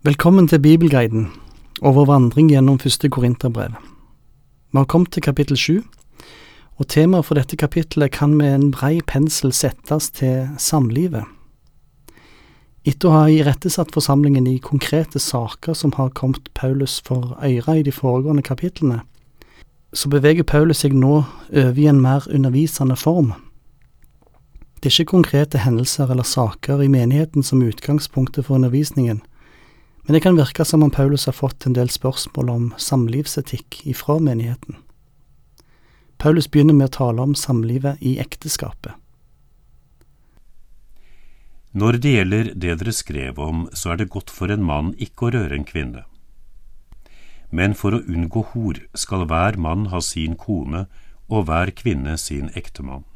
Velkommen til Bibelguiden og vår vandring gjennom første Korinterbrev. Vi har kommet til kapittel sju, og temaet for dette kapittelet kan med en brei pensel settes til samlivet. Etter å ha irettesatt forsamlingen i konkrete saker som har kommet Paulus for øyre i de foregående kapitlene, så beveger Paulus seg nå over i en mer undervisende form. Det er ikke konkrete hendelser eller saker i menigheten som utgangspunktet for undervisningen, men det kan virke som om Paulus har fått en del spørsmål om samlivsetikk ifra menigheten. Paulus begynner med å tale om samlivet i ekteskapet. Når det gjelder det dere skrev om, så er det godt for en mann ikke å røre en kvinne. Men for å unngå hor skal hver mann ha sin kone og hver kvinne sin ektemann.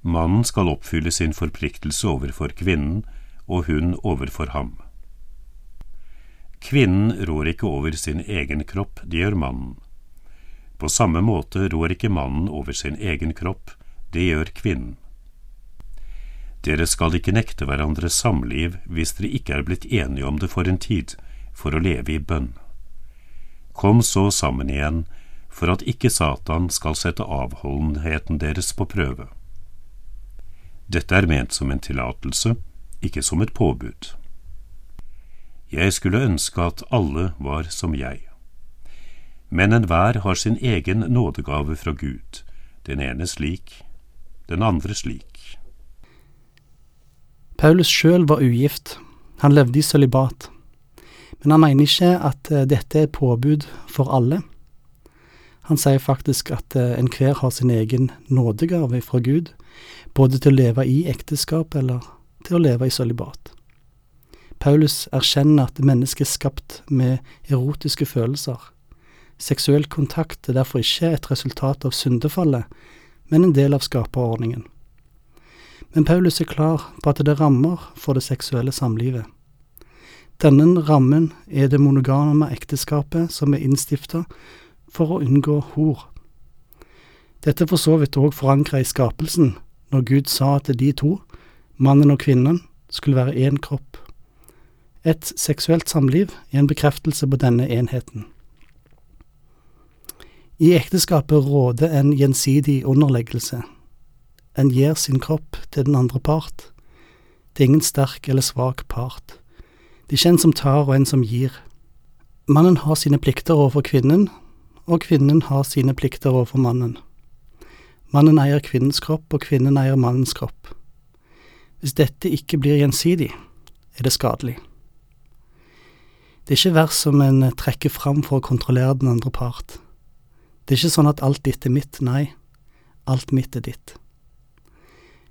Mannen skal oppfylle sin forpliktelse overfor kvinnen og hun overfor ham. Kvinnen rår ikke over sin egen kropp, det gjør mannen. På samme måte rår ikke mannen over sin egen kropp, det gjør kvinnen. Dere skal ikke nekte hverandre samliv hvis dere ikke er blitt enige om det for en tid, for å leve i bønn. Kom så sammen igjen, for at ikke Satan skal sette avholdenheten deres på prøve. Dette er ment som en tillatelse, ikke som et påbud. Jeg skulle ønske at alle var som jeg. Men enhver har sin egen nådegave fra Gud, den ene slik, den andre slik. Paulus sjøl var ugift, han levde i sølibat, men han mener ikke at eh, dette er et påbud for alle. Han sier faktisk at eh, enhver har sin egen nådegave fra Gud, både til å leve i ekteskap eller til å leve i sølibat. Paulus erkjenner at mennesket er skapt med erotiske følelser. Seksuell kontakt er derfor ikke et resultat av syndefallet, men en del av skaperordningen. Men Paulus er klar på at det er rammer for det seksuelle samlivet. Denne rammen er det monogame ekteskapet som er innstifta for å unngå hor. Dette er for så vidt òg forankra i skapelsen, når Gud sa at de to, mannen og kvinnen, skulle være én kropp. Et seksuelt samliv er en bekreftelse på denne enheten. I ekteskapet råder en gjensidig underleggelse. En gir sin kropp til den andre part. Det er ingen sterk eller svak part. Det er som tar og en som gir. Mannen har sine plikter overfor kvinnen, og kvinnen har sine plikter overfor mannen. Mannen eier kvinnens kropp, og kvinnen eier mannens kropp. Hvis dette ikke blir gjensidig, er det skadelig. Det er ikke vers som en trekker fram for å kontrollere den andre part. Det er ikke sånn at alt ditt er mitt, nei, alt mitt er ditt.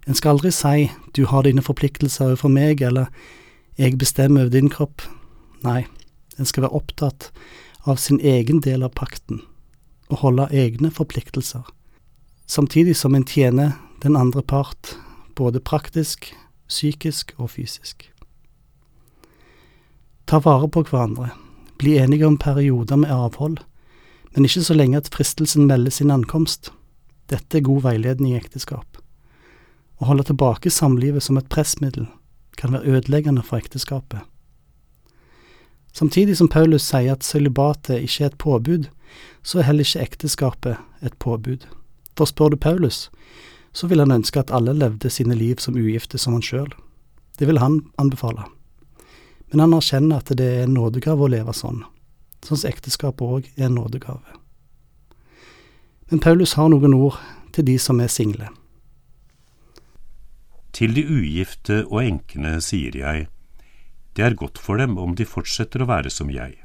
En skal aldri si du har dine forpliktelser overfor meg, eller jeg bestemmer over din kropp. Nei, en skal være opptatt av sin egen del av pakten, og holde egne forpliktelser, samtidig som en tjener den andre part, både praktisk, psykisk og fysisk. Ta vare på hverandre, bli enige om perioder med avhold, men ikke så lenge at fristelsen melder sin ankomst. Dette er god veiledning i ekteskap. Å holde tilbake samlivet som et pressmiddel kan være ødeleggende for ekteskapet. Samtidig som Paulus sier at sølibatet ikke er et påbud, så er heller ikke ekteskapet et påbud. For spør du Paulus, så vil han ønske at alle levde sine liv som ugifte som han sjøl. Det vil han anbefale. Men han erkjenner at det er en nådegave å leve sånn, sånn som ekteskapet òg er en nådegave. Men Paulus har noen ord til de som er single. Til de ugifte og enkene sier jeg, det er godt for dem om de fortsetter å være som jeg.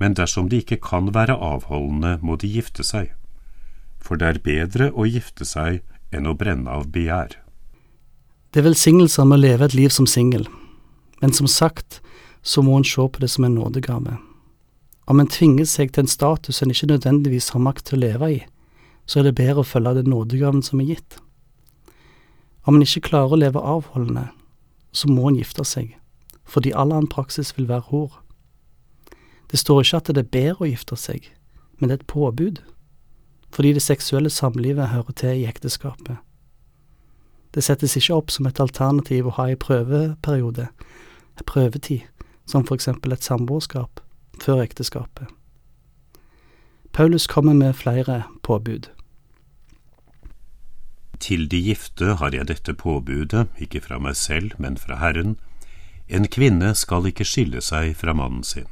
Men dersom de ikke kan være avholdende, må de gifte seg, for det er bedre å gifte seg enn å brenne av begjær. Det er velsignelser med å leve et liv som singel, men som sagt så må en se på det som en nådegave. Om en tvinger seg til en status en ikke nødvendigvis har makt til å leve i, så er det bedre å følge den nådegaven som er gitt. Om en ikke klarer å leve avholdende, så må en gifte seg, fordi all annen praksis vil være hor. Det står ikke at det er bedre å gifte seg, men det er et påbud, fordi det seksuelle samlivet hører til i ekteskapet. Det settes ikke opp som et alternativ å ha i prøveperiode, prøvetid, som for eksempel et samboerskap, før ekteskapet. Paulus kommer med flere påbud. Til de gifte har jeg dette påbudet, ikke fra meg selv, men fra Herren, en kvinne skal ikke skille seg fra mannen sin.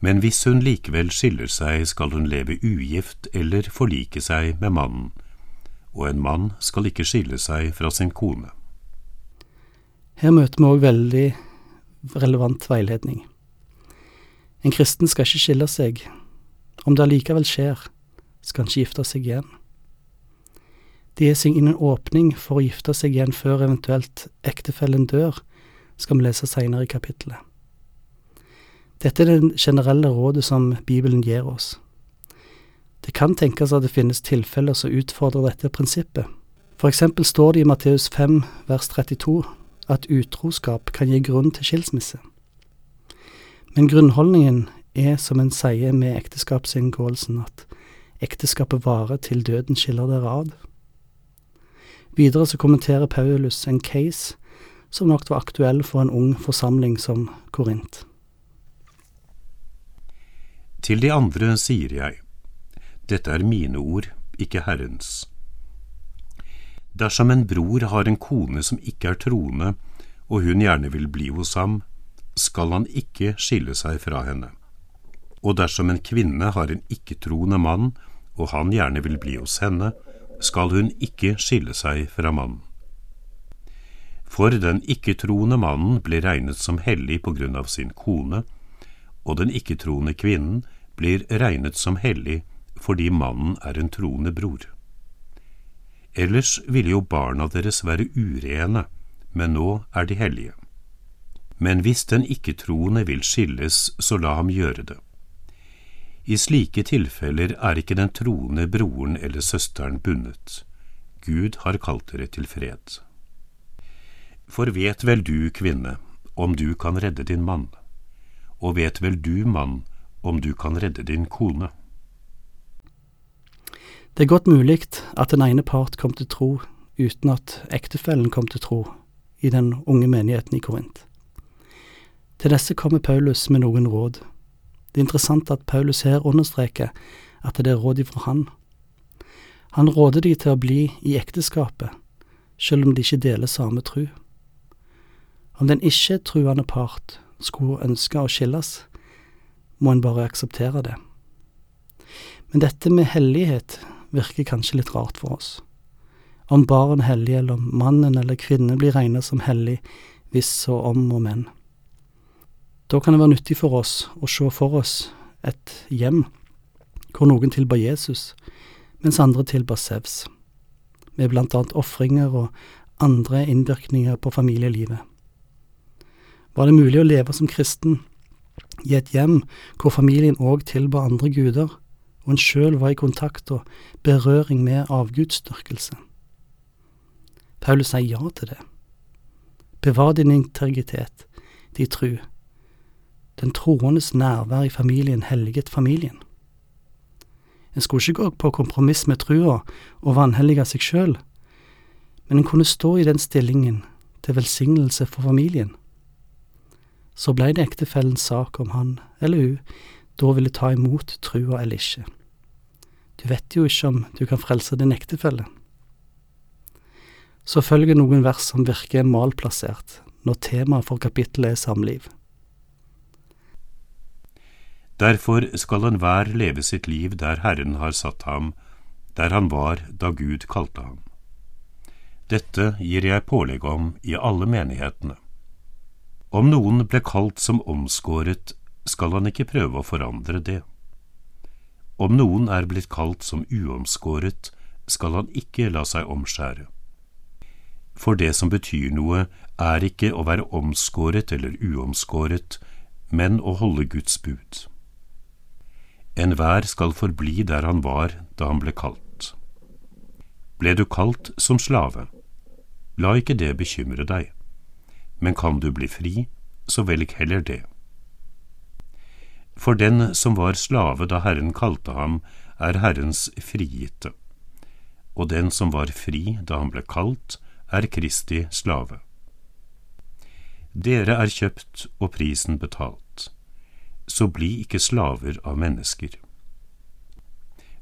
Men hvis hun likevel skiller seg, skal hun leve ugift eller forlike seg med mannen, og en mann skal ikke skille seg fra sin kone. Her møter vi òg veldig relevant veiledning. En kristen skal ikke skille seg. Om det allikevel skjer, skal han ikke gifte seg igjen. Det gis ingen åpning for å gifte seg igjen før eventuelt ektefellen dør, skal vi lese seinere i kapittelet. Dette er det generelle rådet som Bibelen gir oss. Det kan tenkes at det finnes tilfeller som utfordrer dette prinsippet. For eksempel står det i Matteus 5 vers 32 at utroskap kan gi grunn til skilsmisse. Men grunnholdningen er, som en sier med ekteskapsinngåelsen, at ekteskapet varer til døden skiller dere ad. Videre så kommenterer Paulus en case som nok var aktuell for en ung forsamling som Korint. Til de andre sier jeg, dette er mine ord, ikke Herrens. Dersom en bror har en kone som ikke er troende, og hun gjerne vil bli hos ham, skal han ikke skille seg fra henne. Og dersom en kvinne har en ikke-troende mann, og han gjerne vil bli hos henne, skal hun ikke skille seg fra mannen. For den ikke-troende mannen blir regnet som hellig på grunn av sin kone, og den ikke-troende kvinnen blir regnet som hellig fordi mannen er en troende bror. Ellers ville jo barna deres være urene, men nå er de hellige. Men hvis den ikke-troende vil skilles, så la ham gjøre det. I slike tilfeller er ikke den troende broren eller søsteren bundet. Gud har kalt dere til fred. For vet vel du, kvinne, om du kan redde din mann, og vet vel du, mann, om du kan redde din kone. Det er godt mulig at den ene part kom til tro uten at ektefellen kom til tro i den unge menigheten i Korint. Til disse kommer Paulus med noen råd. Det er interessant at Paulus her understreker at det er råd ifra han. Han råder de til å bli i ekteskapet, selv om de ikke deler samme tru. Om den ikke-truende part skulle ønske å skilles, må en bare akseptere det. Men dette med hellighet virker kanskje litt rart for oss. Om barn hellig, eller om mannen eller kvinnen blir regnet som hellig, hvis og om og men. Da kan det være nyttig for oss å se for oss et hjem hvor noen tilba Jesus, mens andre tilba Sevs, med blant annet ofringer og andre innvirkninger på familielivet. Var det mulig å leve som kristen i et hjem hvor familien òg tilba andre guder, og en sjøl var i kontakt og berøring med avgudsdyrkelse. Paulus sier ja til det. Bevar din integritet, de tru. Den troendes nærvær i familien helliget familien. En skulle ikke gå på kompromiss med trua og vanhellige seg sjøl, men en kunne stå i den stillingen til velsignelse for familien så blei det ektefellens sak om han eller hun da ville ta imot trua eller ikke. Du vet jo ikke om du kan frelse din ektefelle. Så følger noen vers som virker malplassert når temaet for kapittelet er samliv. Derfor skal enhver leve sitt liv der Herren har satt ham, der han var da Gud kalte ham. Dette gir jeg pålegg om i alle menighetene. Om noen ble kalt som omskåret, skal han ikke prøve å forandre det. Om noen er blitt kalt som uomskåret, skal han ikke la seg omskjære. For det som betyr noe, er ikke å være omskåret eller uomskåret, men å holde Guds bud. Enhver skal forbli der han var da han ble kalt. Ble du kalt som slave? La ikke det bekymre deg men kan du bli fri, så velg heller det. For den som var slave da Herren kalte ham, er Herrens frigitte, og den som var fri da han ble kalt, er Kristi slave. Dere er kjøpt og prisen betalt, så bli ikke slaver av mennesker.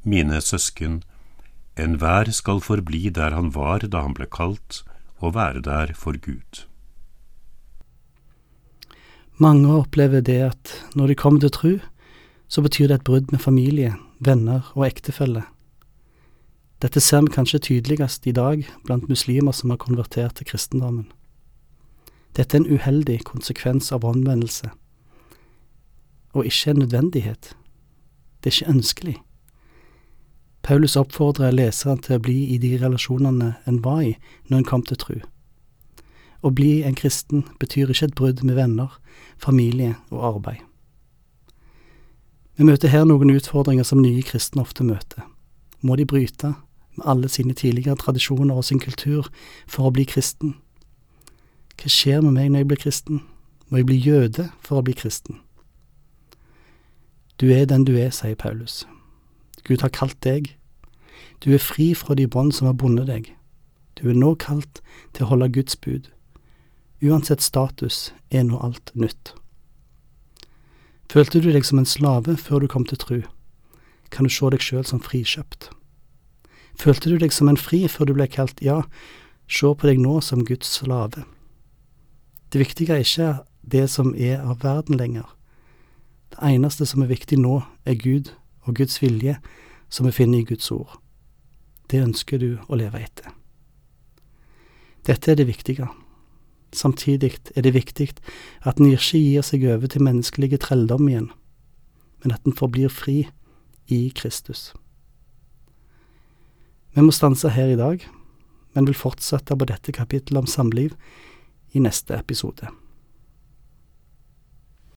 Mine søsken, enhver skal forbli der han var da han ble kalt, og være der for Gud. Mange opplever det at når de kommer til tru, så betyr det et brudd med familie, venner og ektefelle. Dette ser vi kanskje tydeligst i dag blant muslimer som har konvertert til kristendommen. Dette er en uheldig konsekvens av omvendelse, og ikke en nødvendighet. Det er ikke ønskelig. Paulus oppfordrer leseren til å bli i de relasjonene en var i når en kom til tro. Å bli en kristen betyr ikke et brudd med venner, familie og arbeid. Vi møter her noen utfordringer som nye kristne ofte møter. Må de bryte med alle sine tidligere tradisjoner og sin kultur for å bli kristen? Hva skjer med meg når jeg blir kristen? Må jeg bli jøde for å bli kristen? Du er den du er, sier Paulus. Gud har kalt deg. Du er fri fra de bånd som har bundet deg. Du er nå kalt til å holde Guds bud. Uansett status er nå alt nytt. Følte du deg som en slave før du kom til tru, kan du se deg sjøl som frikjøpt. Følte du deg som en fri før du ble kalt ja, se på deg nå som Guds slave. Det viktige er ikke det som er av verden lenger. Det eneste som er viktig nå, er Gud og Guds vilje, som vi finner i Guds ord. Det ønsker du å leve etter. Dette er det viktige. Samtidig er det viktig at en ikke gir seg over til menneskelige trelldom igjen, men at en forblir fri i Kristus. Vi må stanse her i dag, men vil fortsette på dette kapittelet om samliv i neste episode.